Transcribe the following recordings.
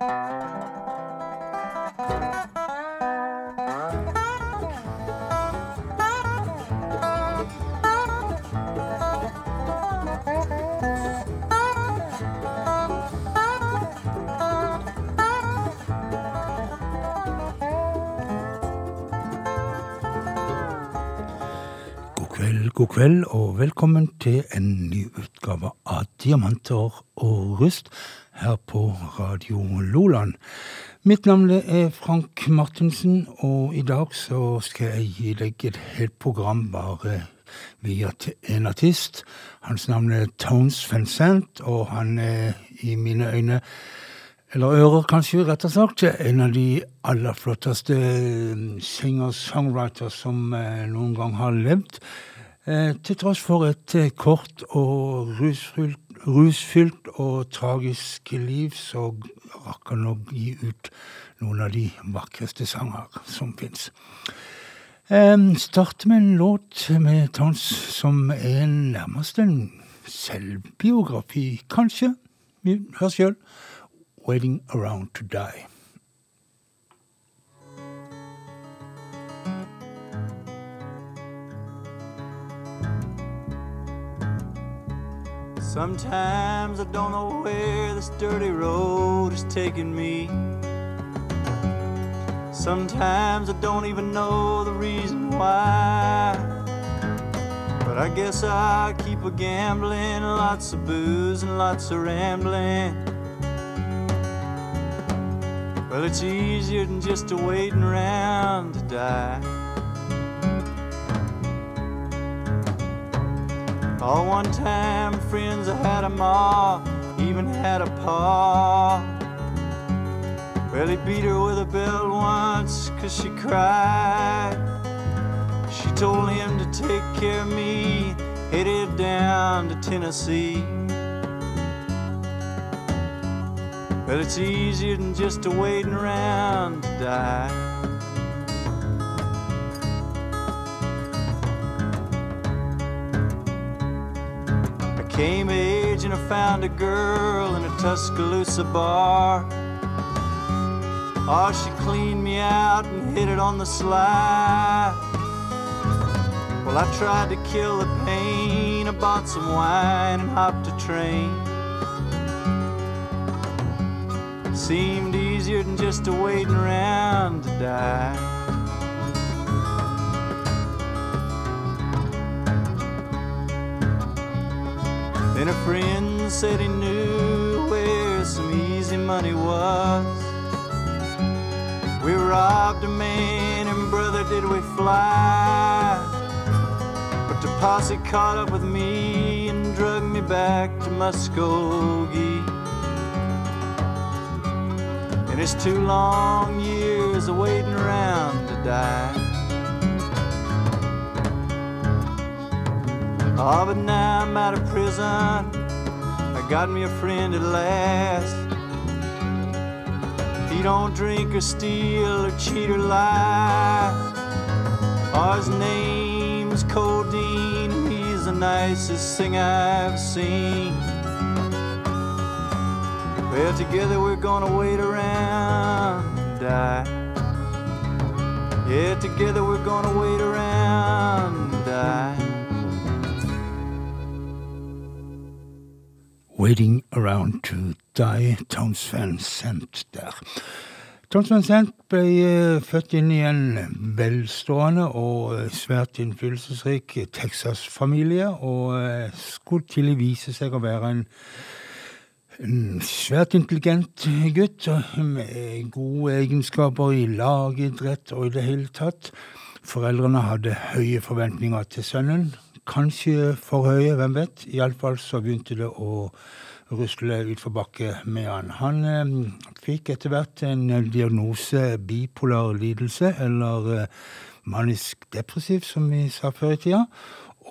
Música God kveld og velkommen til en ny utgave av Diamanter og rust her på Radio Loland. Mitt navn er Frank Martinsen, og i dag så skal jeg gi deg et helt program bare via en artist. Hans navn er Tones Vincent, og han er i mine øyne eller ører, kanskje, rett og slett, en av de aller flotteste singer-songwriters som noen gang har levd. Eh, til tross for et eh, kort og rusfylt, rusfylt og tragisk liv, så rakk han å gi ut noen av de vakreste sanger som fins. Eh, Starte med en låt med Tons som er nærmest en selvbiografi, kanskje. Hør sjøl. 'Waiting Around To Die'. Sometimes I don't know where this dirty road is taking me. Sometimes I don't even know the reason why. But I guess I keep a gambling, lots of booze and lots of rambling. Well, it's easier than just a waiting around to die. All one time friends, I had a ma, even had a pa. Well, he beat her with a belt once, cause she cried. She told him to take care of me, headed down to Tennessee. Well, it's easier than just a waiting around to die. Came age and I found a girl in a Tuscaloosa bar. Oh, she cleaned me out and hit it on the sly. Well, I tried to kill the pain. I bought some wine and hopped a train. seemed easier than just a waiting around to die. Then a friend said he knew where some easy money was. We robbed a man and brother did we fly. But the posse caught up with me and drug me back to Muskogee. And it's two long years of waiting around to die. Oh, but now I'm out of prison. I got me a friend at last. He don't drink or steal or cheat or lie. Oh, his name's Codeine, he's the nicest thing I've seen. Well, together we're gonna wait around and die. Yeah, together we're gonna wait around and die. 'Waiting Around To Die', Townsvend Van der. Townsvend Van ble eh, født inn i en velstående og eh, svært innflytelsesrik Texas-familie, og eh, skulle tidlig vise seg å være en, en svært intelligent gutt med gode egenskaper i lagidrett og i det hele tatt. Foreldrene hadde høye forventninger til sønnen. Kanskje for høye, hvem vet. Iallfall så begynte det å rusle utforbakke med han. Han eh, fikk etter hvert en diagnose bipolar lidelse, eller eh, manisk depressiv, som vi sa før i tida.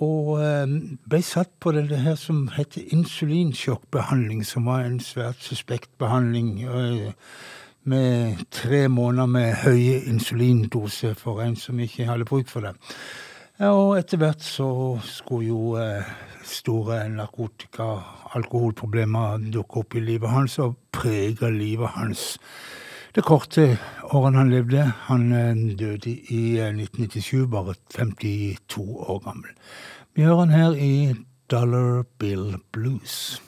Og eh, ble satt på det her som heter insulinsjokkbehandling, som var en svært suspekt behandling. Eh, med tre måneder med høye insulindoser for en som ikke hadde bruk for det. Og etter hvert så skulle jo eh, store narkotika- alkoholproblemer dukke opp i livet hans, og prege livet hans. Det korte årene han levde. Han døde i 1997, bare 52 år gammel. Vi hører han her i Dollar Bill Blues.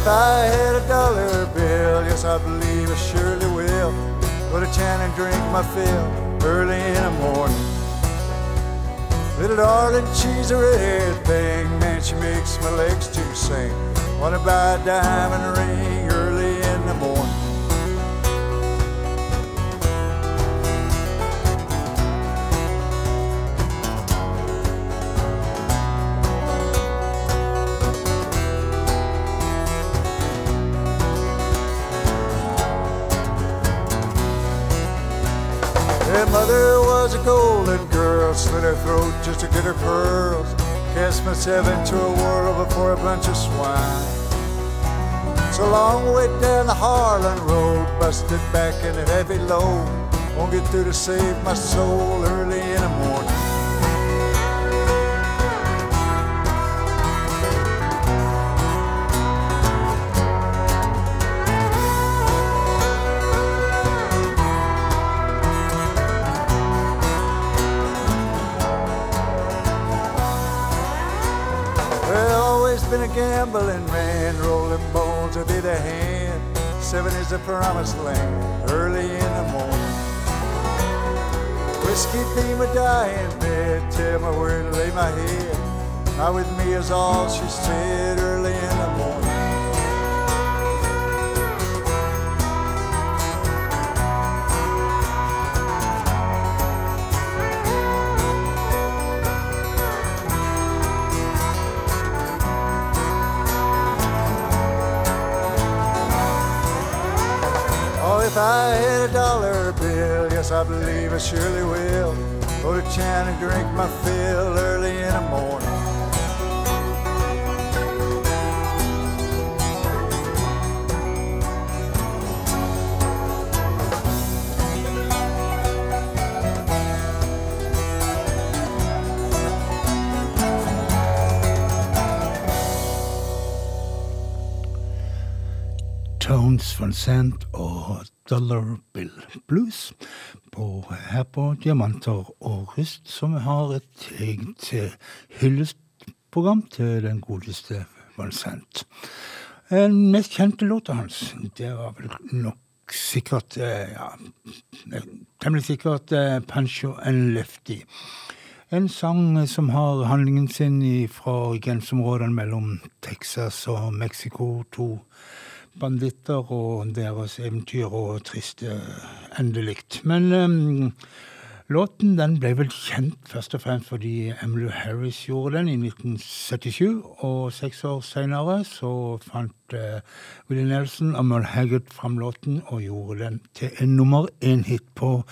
if I had a dollar bill, yes, I believe I surely will. go to town and drink my fill early in the morning. Little darling, she's a red thing, man, she makes my legs to sing. Wanna buy a diamond ring? World before a bunch of swine. It's a long way down the Harlan Road, busted back in a heavy load. Won't get through to save my soul early the promised land, early in the morning. Whiskey be my dying bed, tell me where to lay my head. Not with me is all she said I had a dollar bill, yes, I believe I surely will. Go to town and drink my fill early in the morning. Tones von og Dollar Bill Blues på, her på Diamanter og Rust, som har et eget eh, hyllestprogram til den godeste Valsent. Den mest kjente låta hans, det var vel nok sikkert eh, ja, temmelig sikkert eh, Pancho and Lefty. En sang som har handlingen sin fra grenseområdene mellom Texas og Mexico. To banditter og deres eventyr og triste endelikt. Men um, låten den ble vel kjent først og fremst fordi Emily Harris gjorde den i 1977. Og seks år seinere så fant uh, Willie Nelson og Merle Haggard fram låten og gjorde den til en nummer én-hit på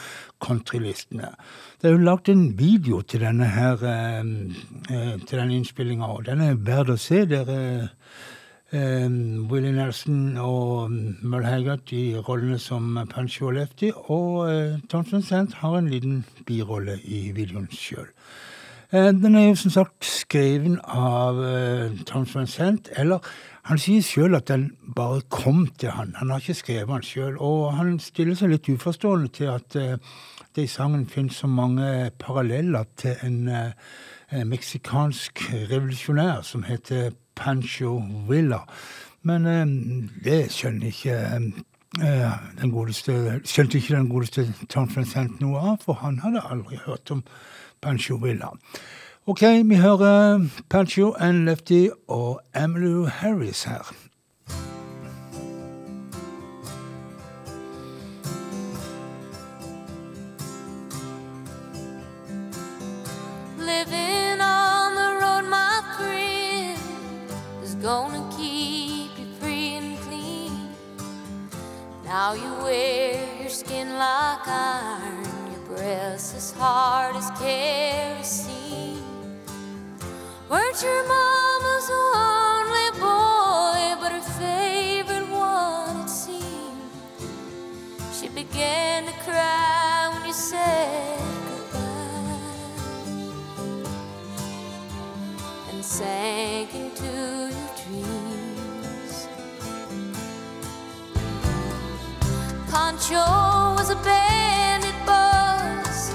countrylistene. Det er jo lagd en video til denne her, uh, til denne innspillinga, og den er verdt å se. Dere Um, Willy Nelson og Merle Haggard i rollene som Pancho og Lefty. Og uh, Thompson Sant har en liten birolle i videoen sjøl. Uh, den er jo som sagt skreven av uh, Thompson Sant, eller han sier sjøl at den bare kom til han. Han har ikke skrevet den sjøl. Og han stiller seg litt uforstående til at uh, det i sangen finnes så mange paralleller til en meksikansk revolusjonær som heter Pancho Villa. Men eh, det skjønner ikke eh, den godeste, skjønte ikke den godeste Tom noe av, for han hadde aldri hørt om Pancho Villa. Ok, vi hører Pancho and Lefty og Emmylou Harris her. gonna keep you free and clean. Now you wear your skin like iron, your breath as hard as kerosene. Weren't your mama's only boy, but her favorite one, it seemed. She began to cry when you said goodbye and sank into Pancho was a bandit boss.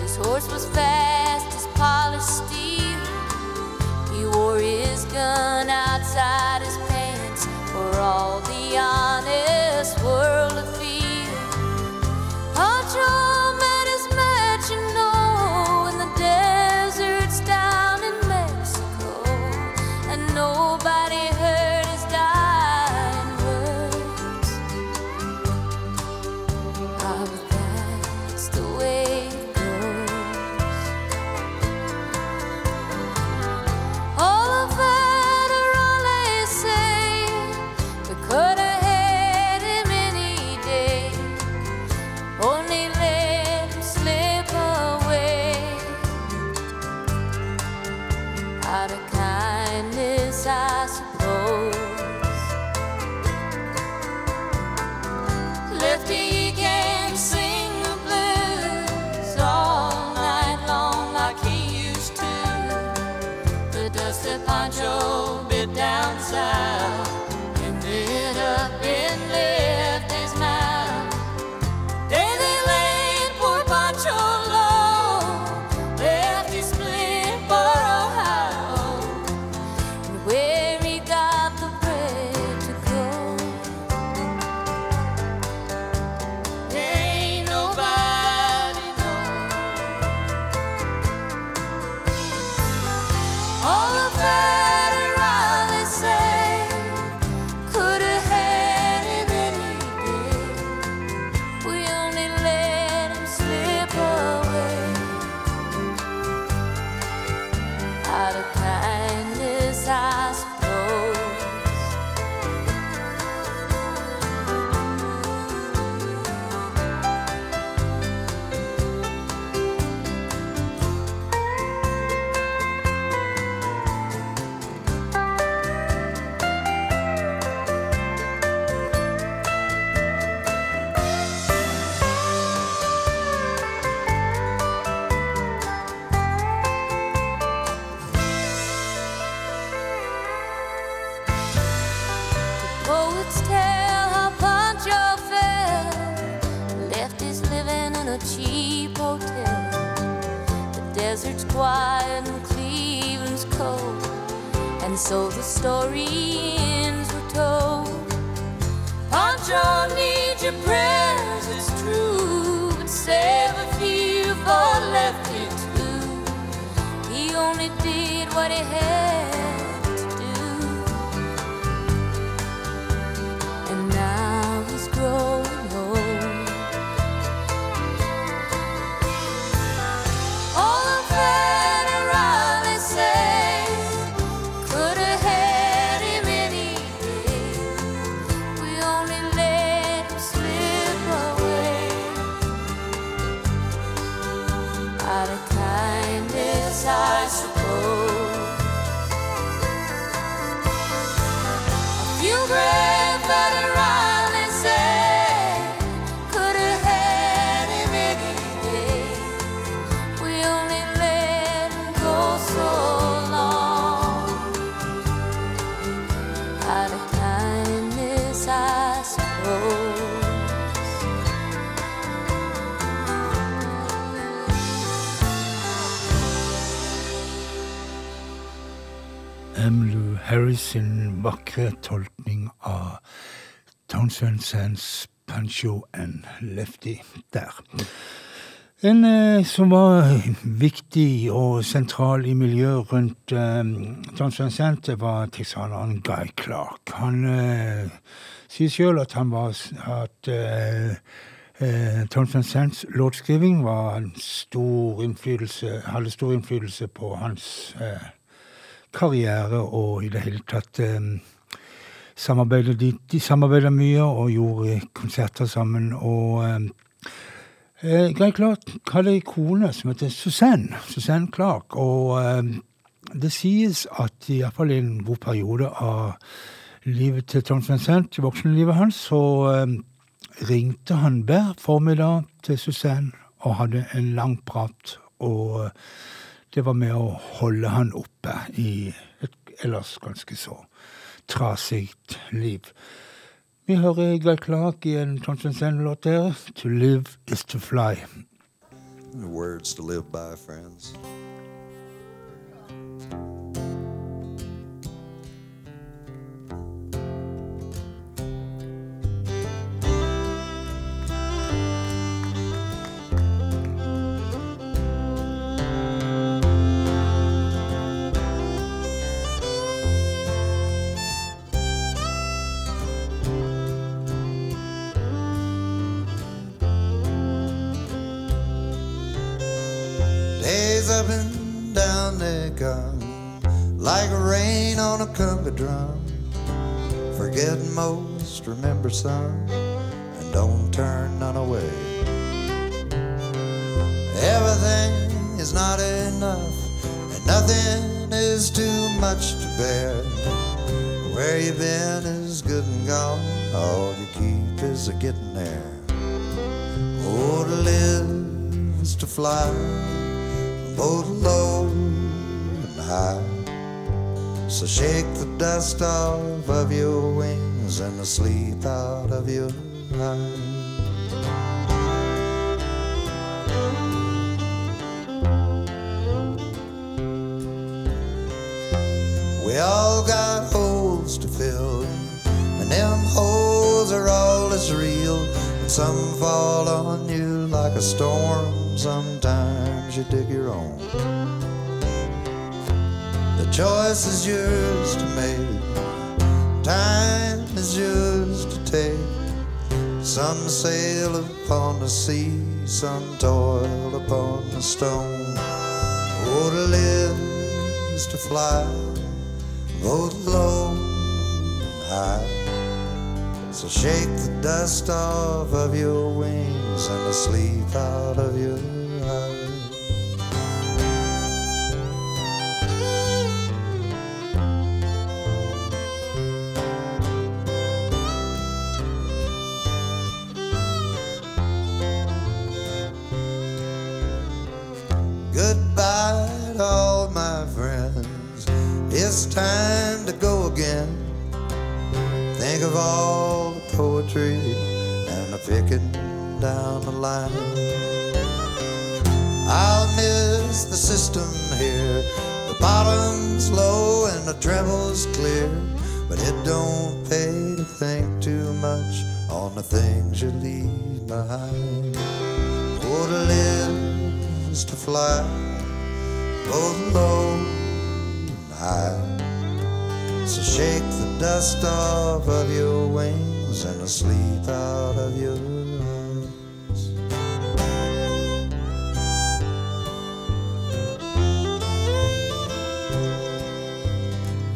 His horse was fast as polished steel. He wore his gun outside his pants for all the honest and so the story ends were told. Pancho needs your prayers, it's true, but save a few for Lefty too. He only did what he had Emmylou sin vakre tolkning av Townsend Sands Pancho and Lefty der. En eh, som var viktig og sentral i miljøet rundt eh, Townsend Sand, var texaneren Guy Clark. Han eh, sier sjøl at han var at eh, eh, Townsend Sands låtskriving var en stor innflytelse, hadde stor innflytelse på hans eh, karriere og i det hele tatt eh, samarbeidet de, de samarbeidet mye og gjorde konserter sammen. Og eh, eh, Guy Clark hadde ei kone som heter Suzanne, Suzanne Clark. Og eh, det sies at iallfall i en god periode av livet til Tom Vincent, i voksenlivet hans, så eh, ringte han hver formiddag til Suzanne og hadde en lang prat. Og det var med å holde han oppe i et ellers ganske så trasig liv. Vi hører Guy Clark i en Tom Vincent-låt der. 'To live is to fly'. Words to live by, friends. Most, remember some, and don't turn none away. Everything is not enough, and nothing is too much to bear. Where you've been is good and gone, all you keep is a getting there. Oh, to live is to fly both low and high. So shake the dust off of your wings and the sleep out of your eyes. We all got holes to fill, and them holes are all that's real. And some fall on you like a storm, sometimes you dig your own. The choice is yours to make, yours to take. Some sail upon the sea, some toil upon the stone. Oh, to live to fly, both low and high. So shake the dust off of your wings and the sleep out of your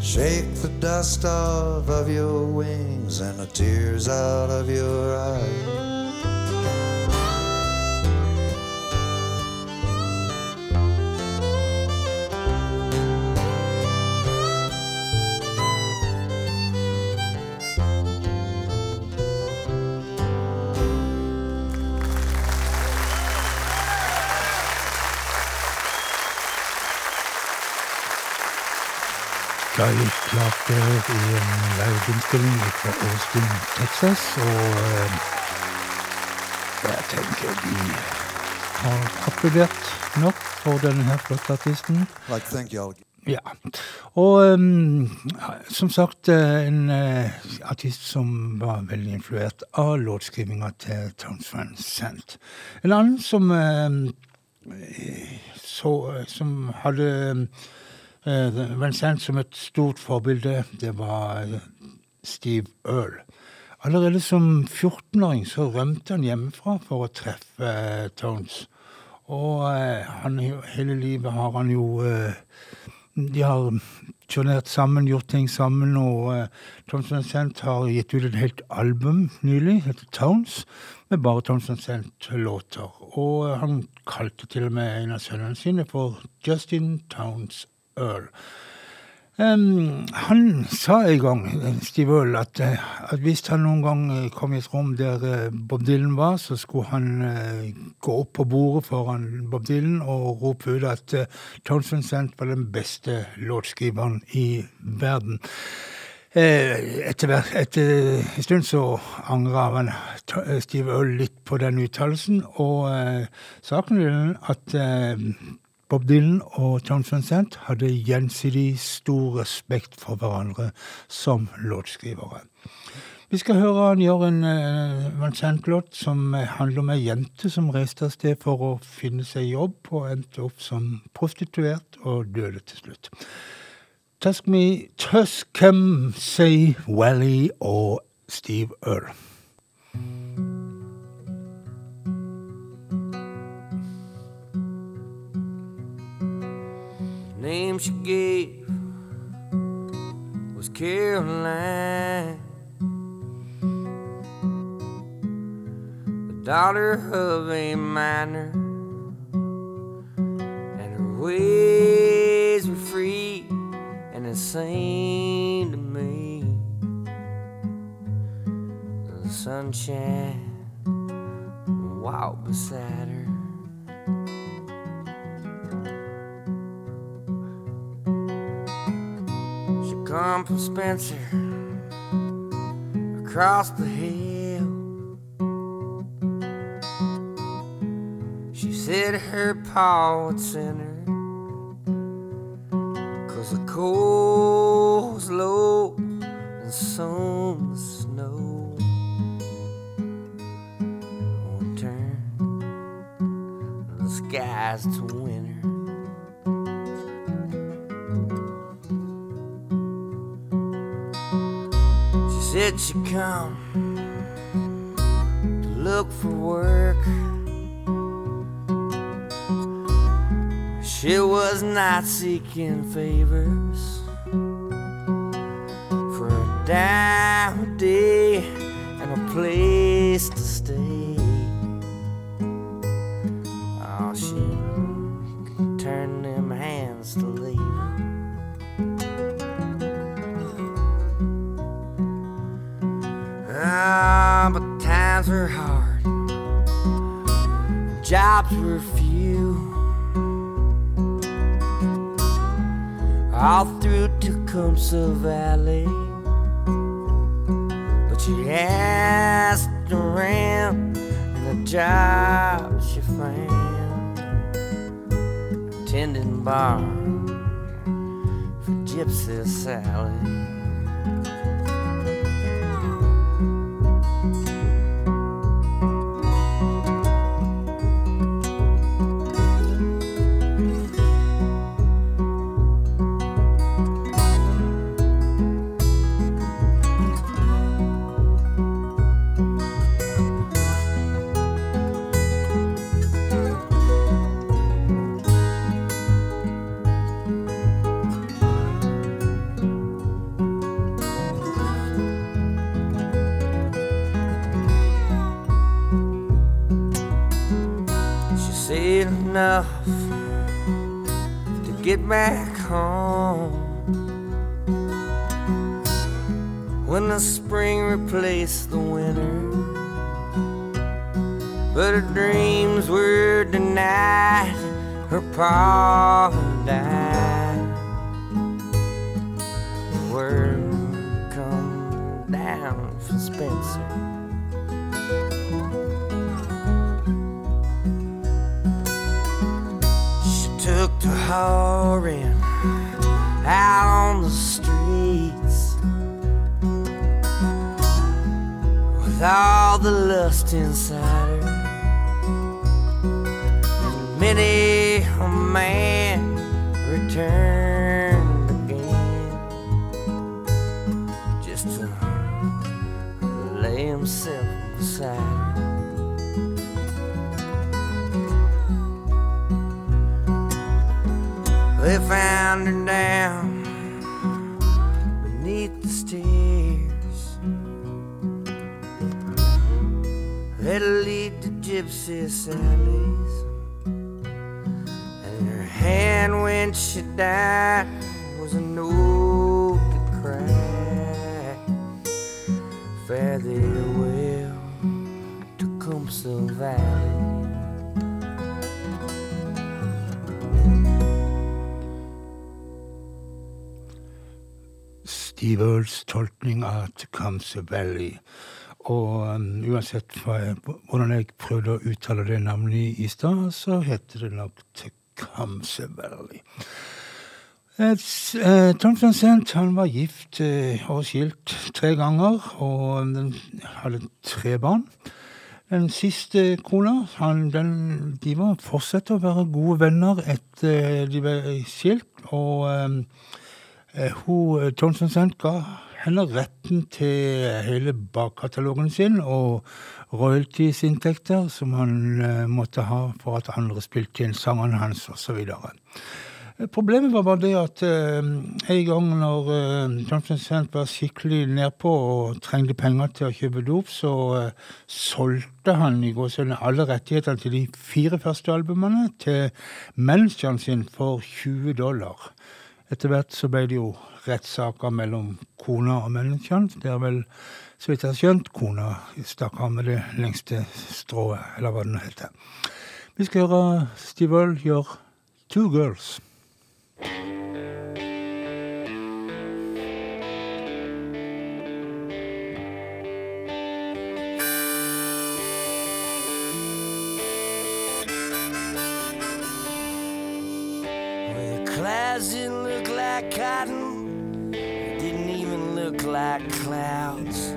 Shake the dust off of your wings and the tears out of your eyes. Guy i en liveinnspilling fra Austin, Texas. Og eh, jeg tenker vi har applaudert nok for denne her flotte artisten. Ja. Og um, som sagt, eh, en uh, artist som var veldig influert av låtskrivinga til Towns Van Sant. En annen som uh, så, som hadde eh, Van som et stort forbilde, det var eh, Steve Earl. Allerede som 14-åring så rømte han hjemmefra for å treffe eh, Tones. Og eh, han, hele livet har han jo eh, De har turnert sammen, gjort ting sammen, og eh, Tones Vincent har gitt ut et helt album nylig, heter Tones, med bare Tones Vincent-låter. Og uh, han kalte til og med en av sønnene sine for Justin Towns Earl. Um, han sa en gang, Steve Earl, at, uh, at hvis han noen gang uh, kom i et rom der uh, Bob Dylan var, så skulle han gå opp på bordet foran Bob Dylan og rope ut at uh, Townsend Sent var den beste låtskriveren i verden. Etter, etter en stund så angra han Steve Earl litt på den uttalelsen, og saken er at Bob Dylan og John Vincent hadde gjensidig stor respekt for hverandre som låtskrivere. Vi skal høre han gjøre en uh, Vincent-låt som handler om ei jente som reiste av sted for å finne seg jobb, og endte opp som prostituert og døde til slutt. Tusk Me, Tuscum, Say Wally og Steve Earl. Name she gave was Caroline, the daughter of a miner, and her ways were free and insane to me. The sunshine walked beside her. Come from Spencer across the hill. She said her pa would send her cause the cold was low and the snow won't turn the skies to said she'd come to look for work. She was not seeking favors for a dime a day and a place to stay. Times were hard, jobs were few. All through Tecumseh Valley, but she asked around, and the job she found, tending bar for Gypsy Sally. Whoring out on the streets with all the lust inside her. And many a man returned found her down beneath the stairs. That'll lead to Gypsy Sally's. And her hand when she died Earls tolkning av Tecumseh Valley. Og um, uansett jeg, hvordan jeg prøvde å uttale det navnet i, stad, så heter det nok Tecumseh Valley. Et, eh, Tom Vincent han var gift eh, og skilt tre ganger, og den hadde tre barn. Den siste kona, han, den, de var fortsatte å være gode venner etter de ble skilt, og um, Eh, Hun, eh, ga henne retten til hele bakkatalogen sin og royalties-inntekter som han eh, måtte ha for at andre spilte inn sangene hans osv. Problemet var bare det at eh, en gang når eh, Thomson Sand var skikkelig nedpå og trengte penger til å kjøpe dop, så eh, solgte han i går siden alle rettighetene til de fire første albumene til manageren sin for 20 dollar. Etter hvert så ble det jo rettssaker mellom kona og manageren. Det er vel, så vidt jeg har skjønt, kona stakk av med det lengste strået, eller hva det nå heter. Vi skal høre Steve Earle gjøre Two Girls. Well, the like cotton, didn't even look like clouds.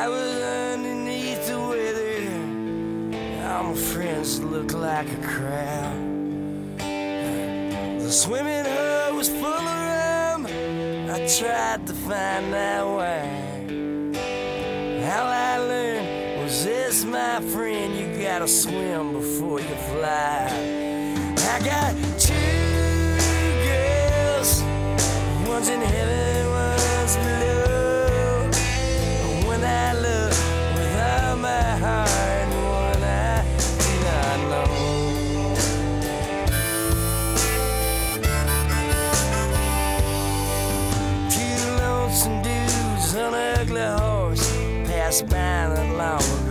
I was underneath the weather, all my friends looked like a crowd. The swimming hole was full of rum, I tried to find out why. How I learned was this, my friend, you gotta swim before you fly. I got one's in heaven, one's below. One I love with all my heart, and one I do not know. Two lonesome dudes on an ugly horse passed by not long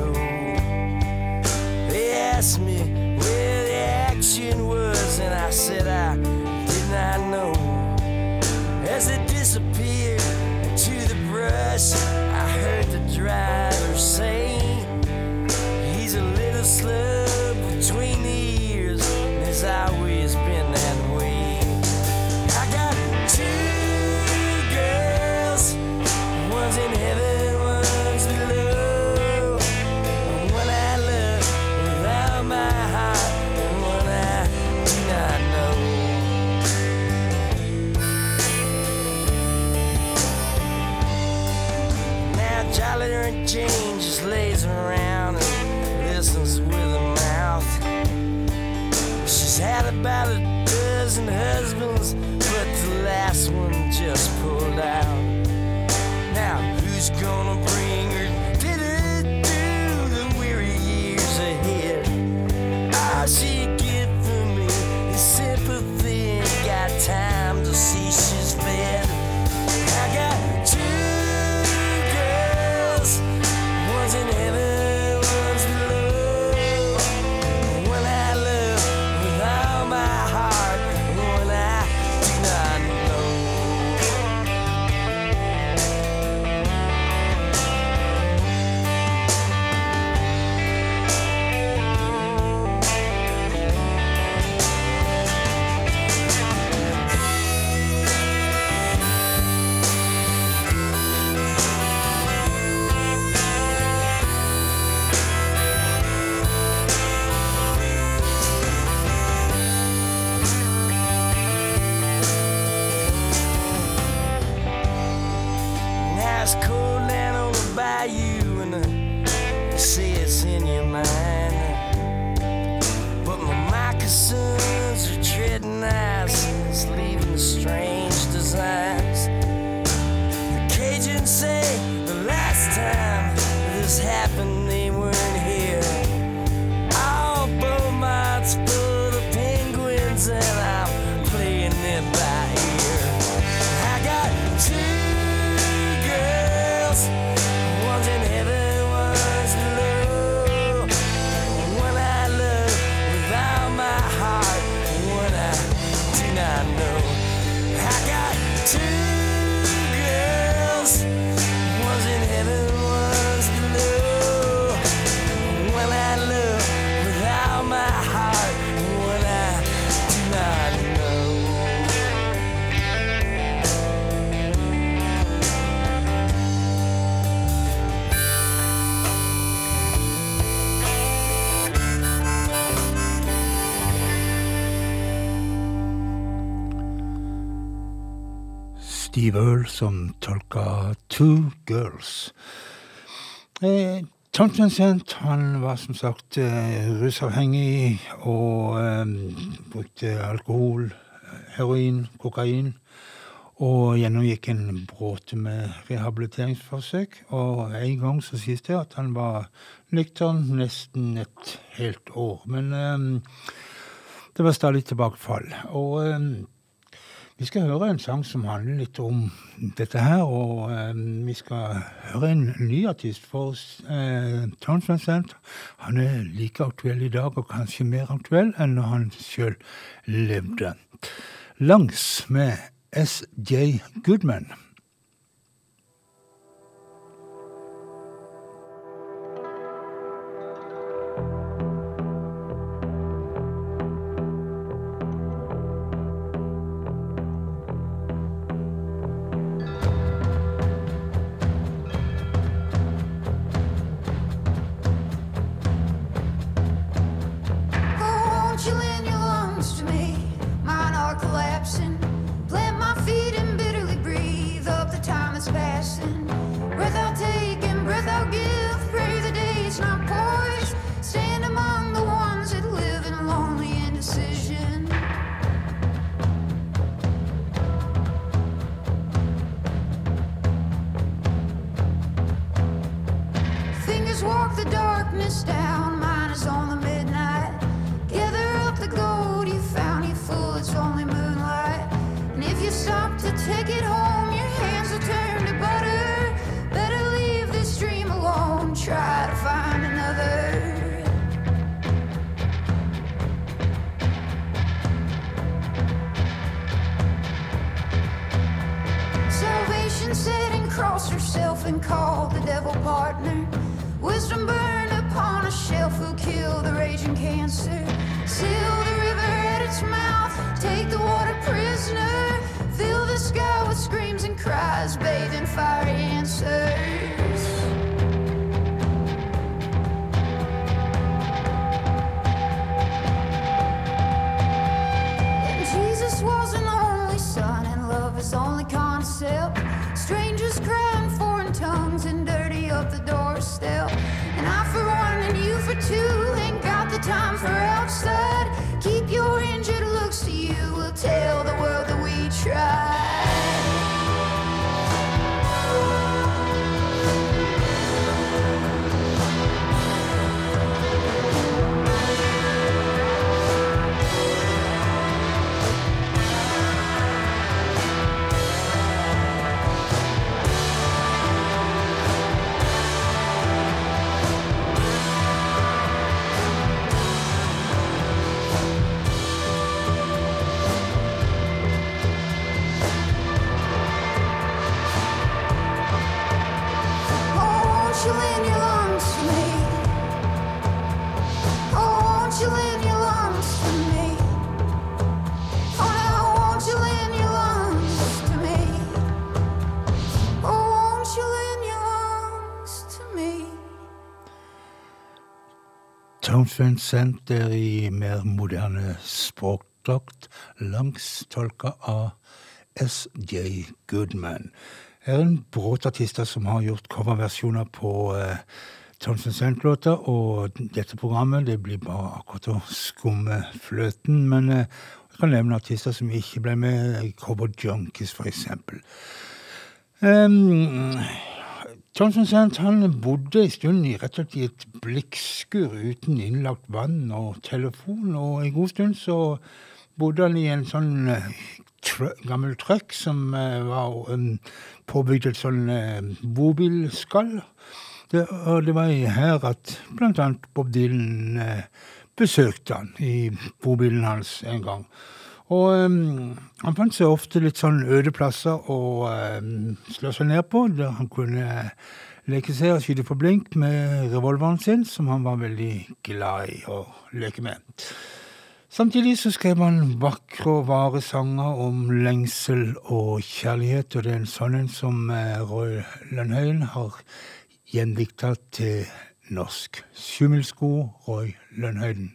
slip between som tolka Two Girls. Eh, Cent han var som sagt eh, rusavhengig og eh, brukte alkohol, heroin, kokain. Og gjennomgikk en bråte med rehabiliteringsforsøk. Og en gang så sies det at han var nykter nesten et helt år. Men eh, det var stadig tilbakefall. Og eh, vi skal høre en sang som handler litt om dette her, og eh, vi skal høre en ny artist. For eh, Townsend. Han er like aktuell i dag, og kanskje mer aktuell enn når han sjøl levde. Langs med S.J. Goodman. Towns Van er i mer moderne språkdrakt, langs tolka av S.J. Goodman. Her er en bråt artister som har gjort coverversjoner på eh, Thompson Sent-låter. og dette programmet det blir bare akkurat å skumme fløten, men eh, jeg kan nevne artister som ikke ble med, Cowboy Junkies for eksempel. Um, Johnson at han bodde en stund i rett og slett i et blikkskur uten innlagt vann og telefon, og en god stund så bodde han i en sånn eh, tr gammel truck som uh, var um, påbygd et sånn uh, bobilskall. Det, og det var her at annet Bob Dylan uh, besøkte han i bobilen hans en gang. Og um, han fant seg ofte litt sånn øde plasser å um, slå seg ned på, der han kunne leke seg og skyte på blink med revolveren sin, som han var veldig glad i å leke med. Samtidig så skrev han vakre og vare sanger om lengsel og kjærlighet, og det er en sånn en som eh, Roy Lønnhøyen har gjendikta til norsk. Sjumilsko Roy Lønnhøyden.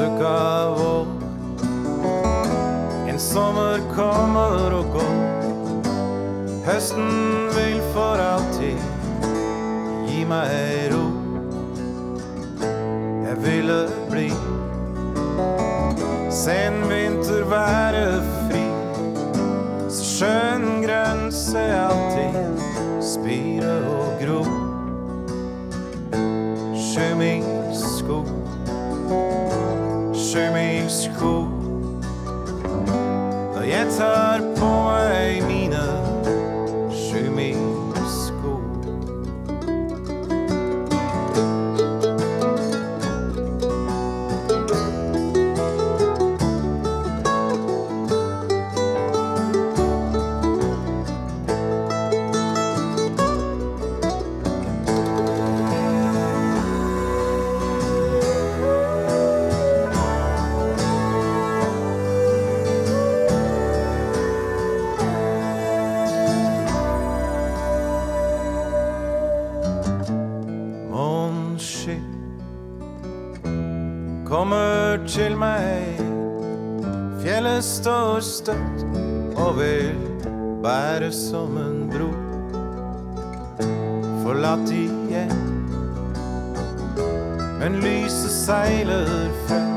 Av vår, en sommer kommer og går. Høsten vil for alltid gi meg ro. Jeg ville bli sen vinter være fri. Så skjønn grense alltid time. Som en bro. Forlatt igjen, men lyset seiler frem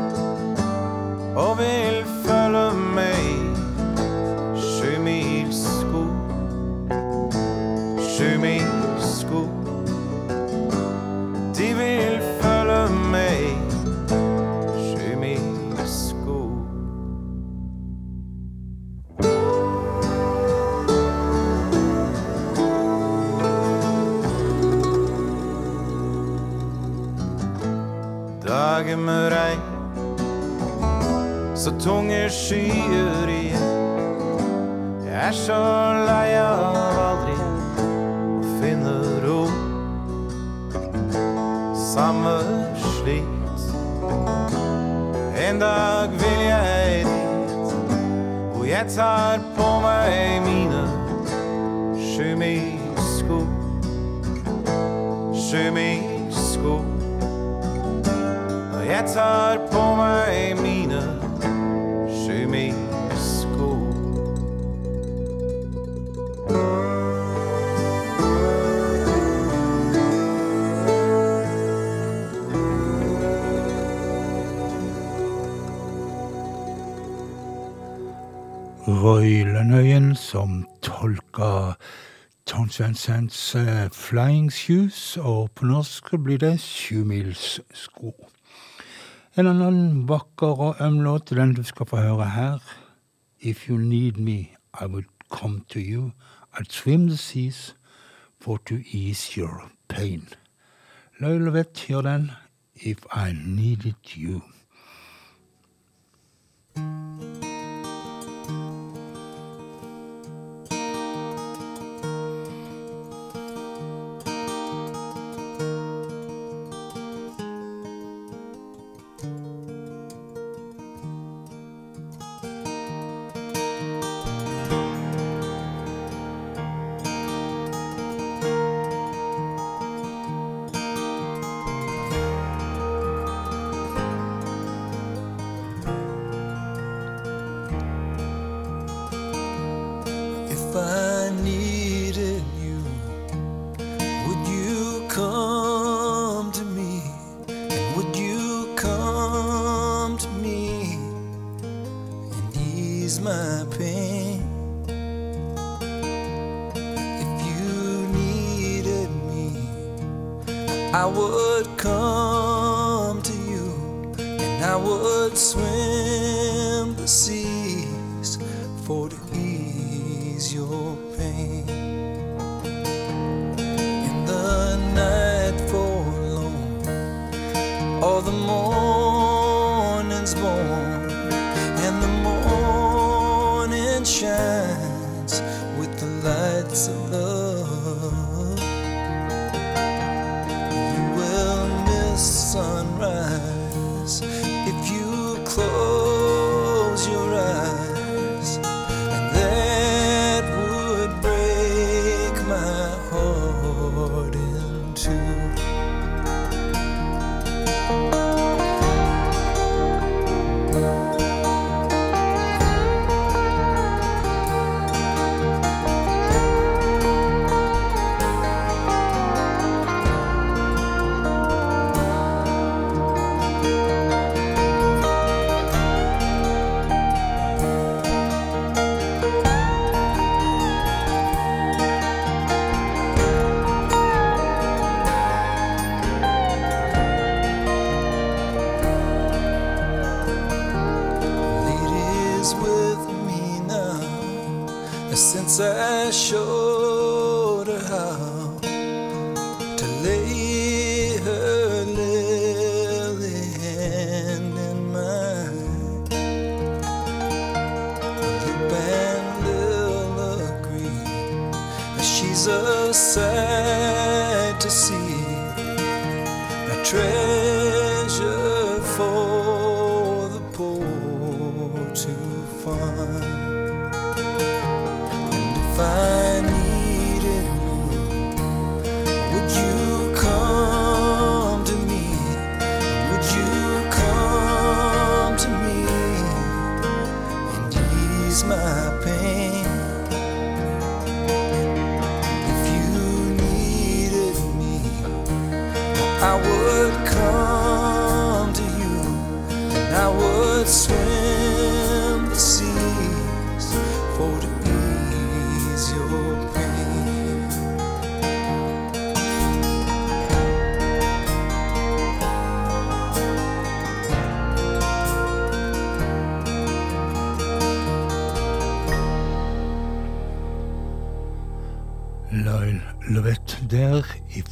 Dager med regn, så tunge skyer igjen. Jeg er så lei av aldri å finne ro samme slit. En dag vil jeg dit, hvor jeg tar på meg mine sjumilssko. Sjumilssko. Jeg tar på meg mine sjumilssko. Røylenøyen som tolka Towns Van Zands eh, Flying Shoes, og på norsk blir det Sjumilssko. En annen vakker og øm låt, den du skal få høre her. If you need me, I would come to you. I'd swim the seas for to ease your pain. Løylevet gjør den. If I needed you. If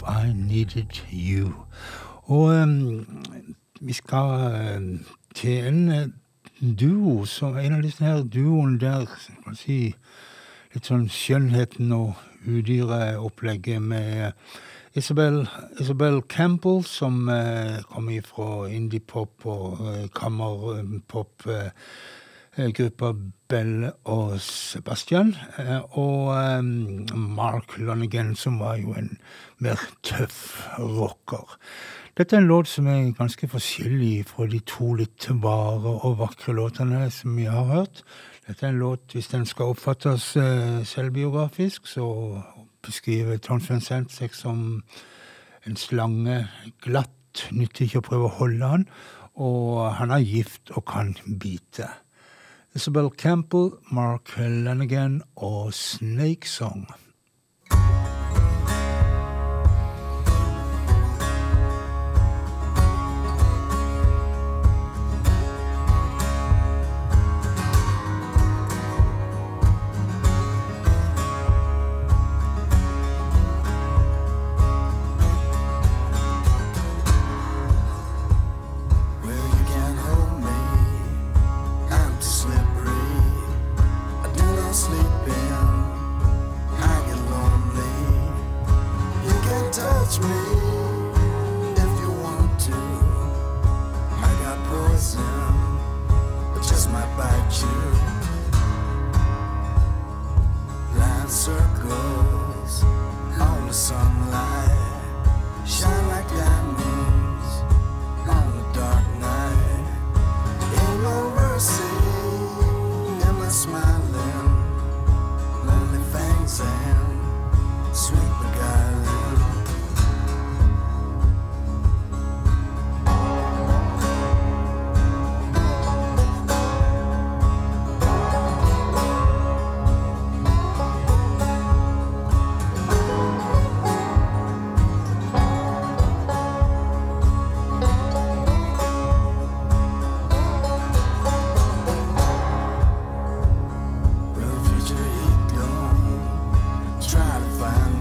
I Needed You. Og em, vi skal em, til en eh, duo, som en av disse her duoene der, kan si, litt sånn skjønnheten og udyreopplegget med Isabel, Isabel Campbell, som eh, kommer fra indie-pop og eh, kammerpop. Eh, gruppa Bell og Sebastian, eh, og eh, Mark Lonigan, som var jo en mer tøff rocker. Dette er en låt som er ganske forskjellig fra de to litt vare og vakre låtene som vi har hørt. Dette er en låt, hvis den skal oppfattes eh, selvbiografisk, så beskriver Vincent seg som en slange glatt, nytter ikke å prøve å holde han, og han er gift og kan bite. Isabel Campbell, Mark Lanigan og Snake Song. Find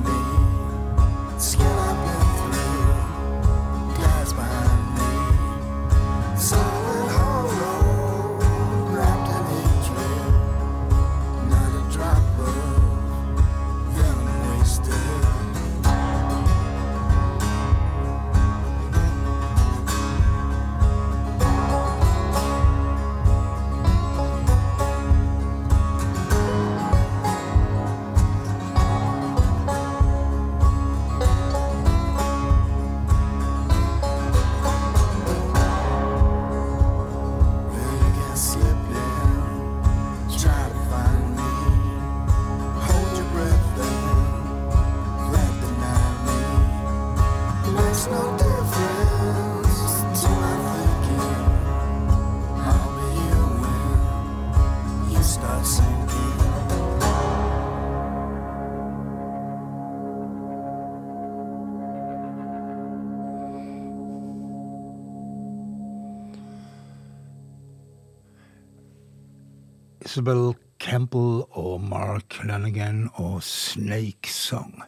Isabel Campbell og Mark Lanigan og Snake Song.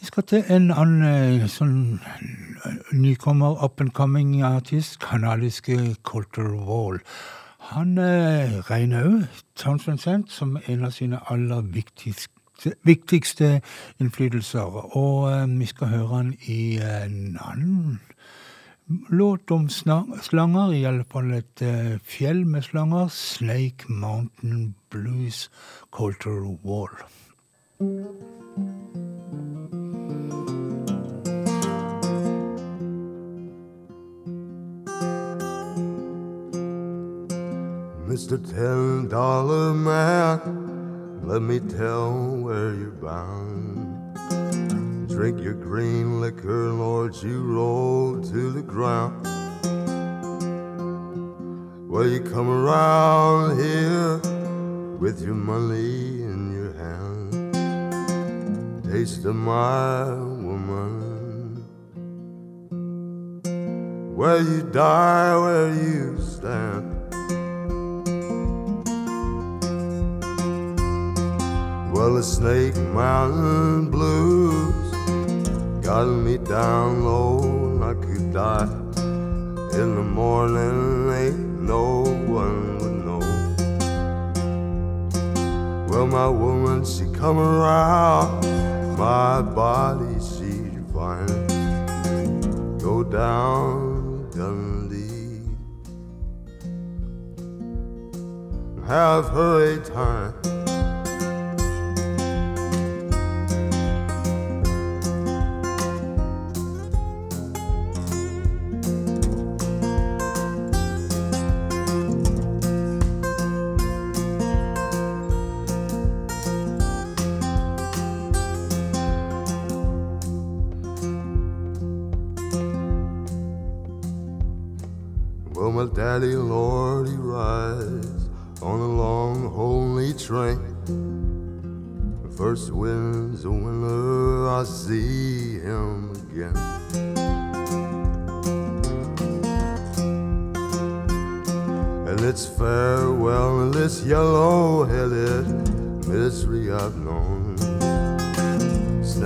Vi skal til en annen eh, sånn eh, nykommer, up and coming artist, kanadiske Colter Wall. Han eh, regner òg Townsend Sent som en av sine aller viktigste, viktigste innflytelser. Og eh, vi skal høre han i en annen låt om slanger, i alle fall et eh, fjell med slanger. Snake Mountain Blues, Cultural Wall. Mr. Ten Dollar Man, let me tell where you're bound. Drink your green liquor, Lord, you roll to the ground. Well, you come around here with your money in your hand. Taste of my woman. Where you die, where you stand. Well, the Snake Mountain Blues got me down low, I could die. In the morning, ain't no one would know. Well, my woman, she come around, my body she'd find. Go down Dundee, have her a time.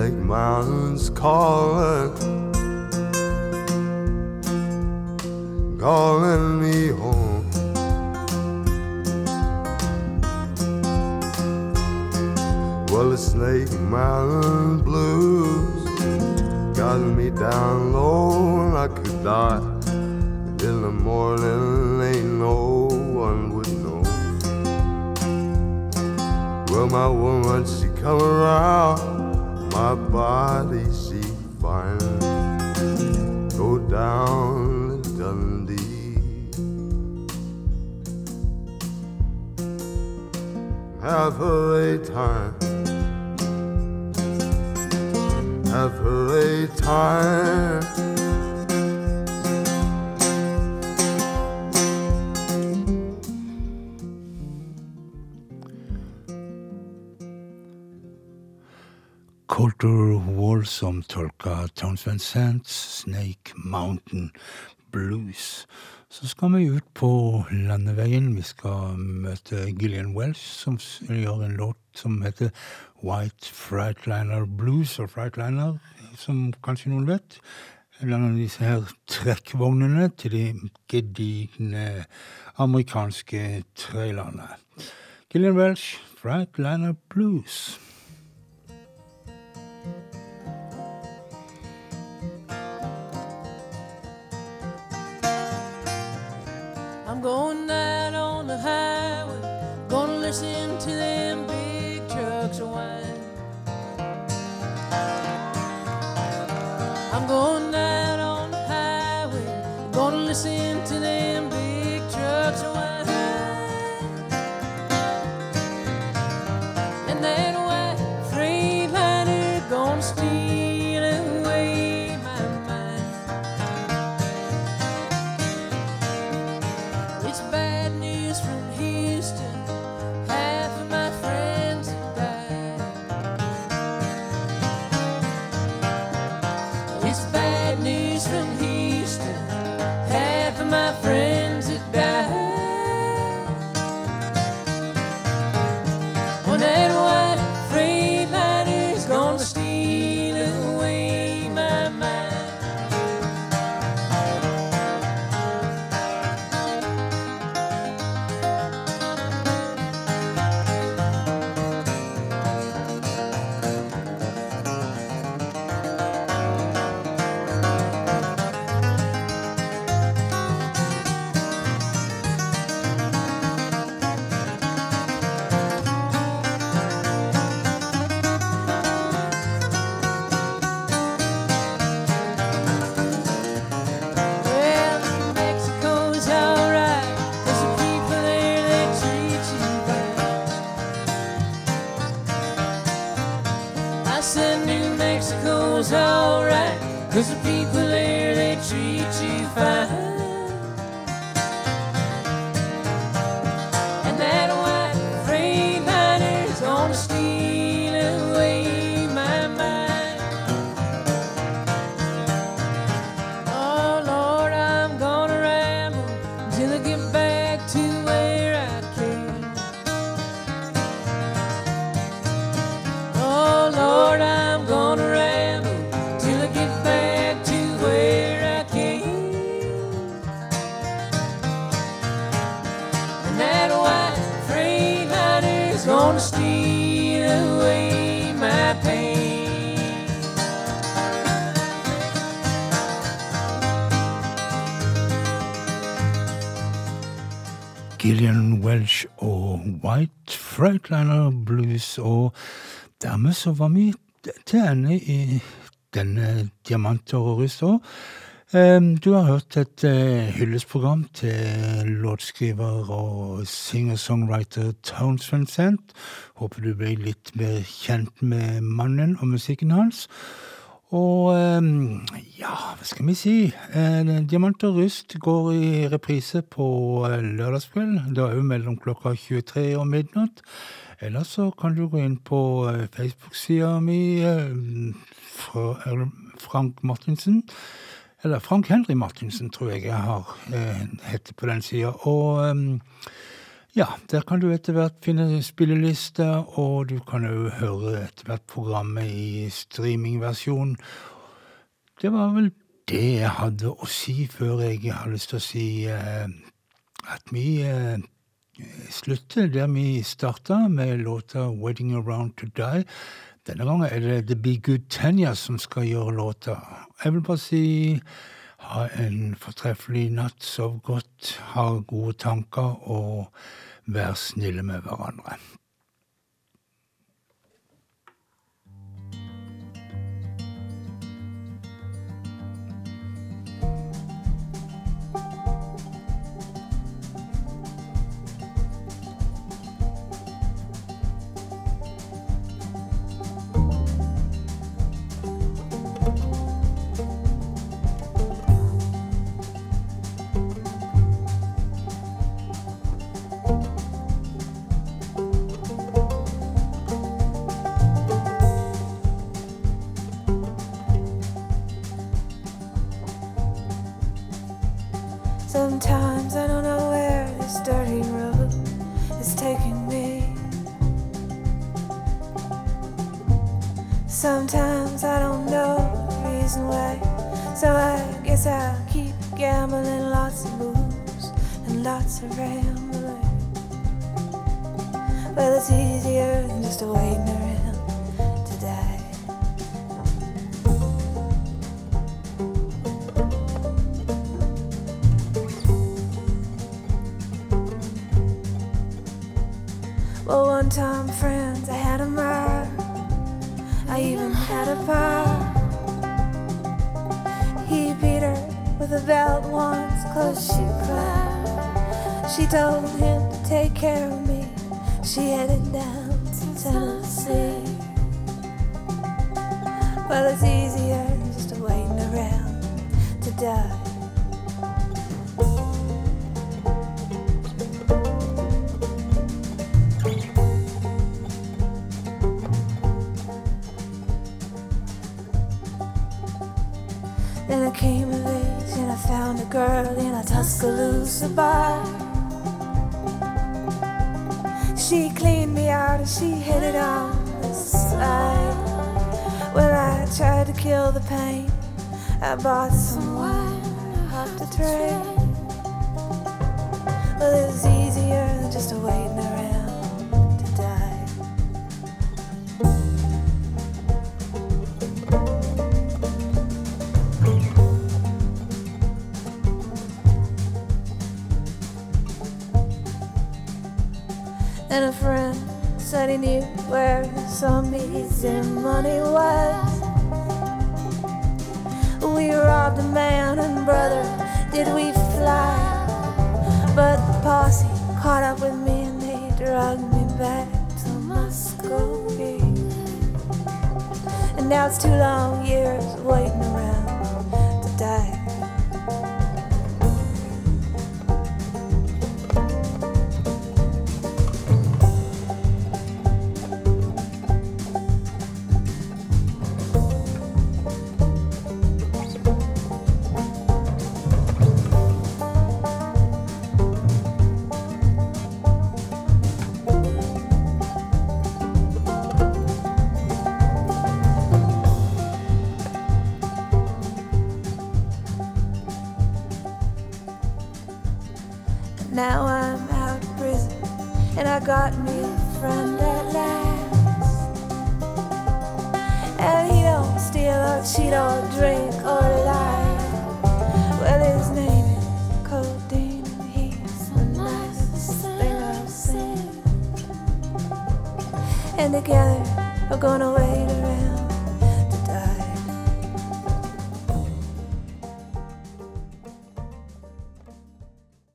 Like mountains calling, calling me home. Well, the Snake Mountain blues got me down low, and I could die. In the morning, ain't no one would know. Well, my woman, she come around my body, she fine. Go down Dundee. Have her a time. Have her a time. Som tolka Townsend Sands Snake Mountain Blues. Så skal vi ut på landeveien. Vi skal møte Gillian Welsh, som gjør en låt som heter White Frightliner Blues, og Frightliner, som kanskje noen vet, er av disse her trekkvognene til de gedigne amerikanske trailerne. Gillian Welsh, Frightliner Blues. I'm going out on the highway, gonna listen to them big trucks whine. I'm going out on the highway, gonna listen to them Welsh og White Freightliner Blues. Og dermed så var vi til ende i denne Diamanter og òg. Du har hørt et eh, hyllestprogram til låtskriver og singer-songwriter Townes Sent. Håper du ble litt mer kjent med mannen og musikken hans. Og ehm, ja, hva skal vi si? Eh, Diamant og rust går i reprise på lørdagskvelden. lørdagskveld. Da òg mellom klokka 23 og midnatt. Eller så kan du gå inn på eh, Facebook-sida mi, eh, Frank Martinsen. Eller Frank Henry Martinsen, tror jeg jeg har hett på den sida. Og ehm, ja, der kan du etter hvert finne spillelister, og du kan òg høre etter hvert programmet i streamingversjon. Det var vel det jeg hadde å si før jeg har lyst til å si eh, at vi eh, slutter der vi starta, med låta 'Wedding Around To Die'. Denne gangen er det The Be Good Tanya som skal gjøre låta. Jeg vil bare si ha en fortreffelig natt, sov godt, ha gode tanker og vær snille med hverandre. surround. tried to kill the pain. I bought some wine off the train. Well, it was easier than just waiting around to die. And a friend said he knew where some easy money was we robbed a man, and brother, did we fly. But the posse caught up with me, and they dragged me back to Muskogee. And now it's two long years waiting.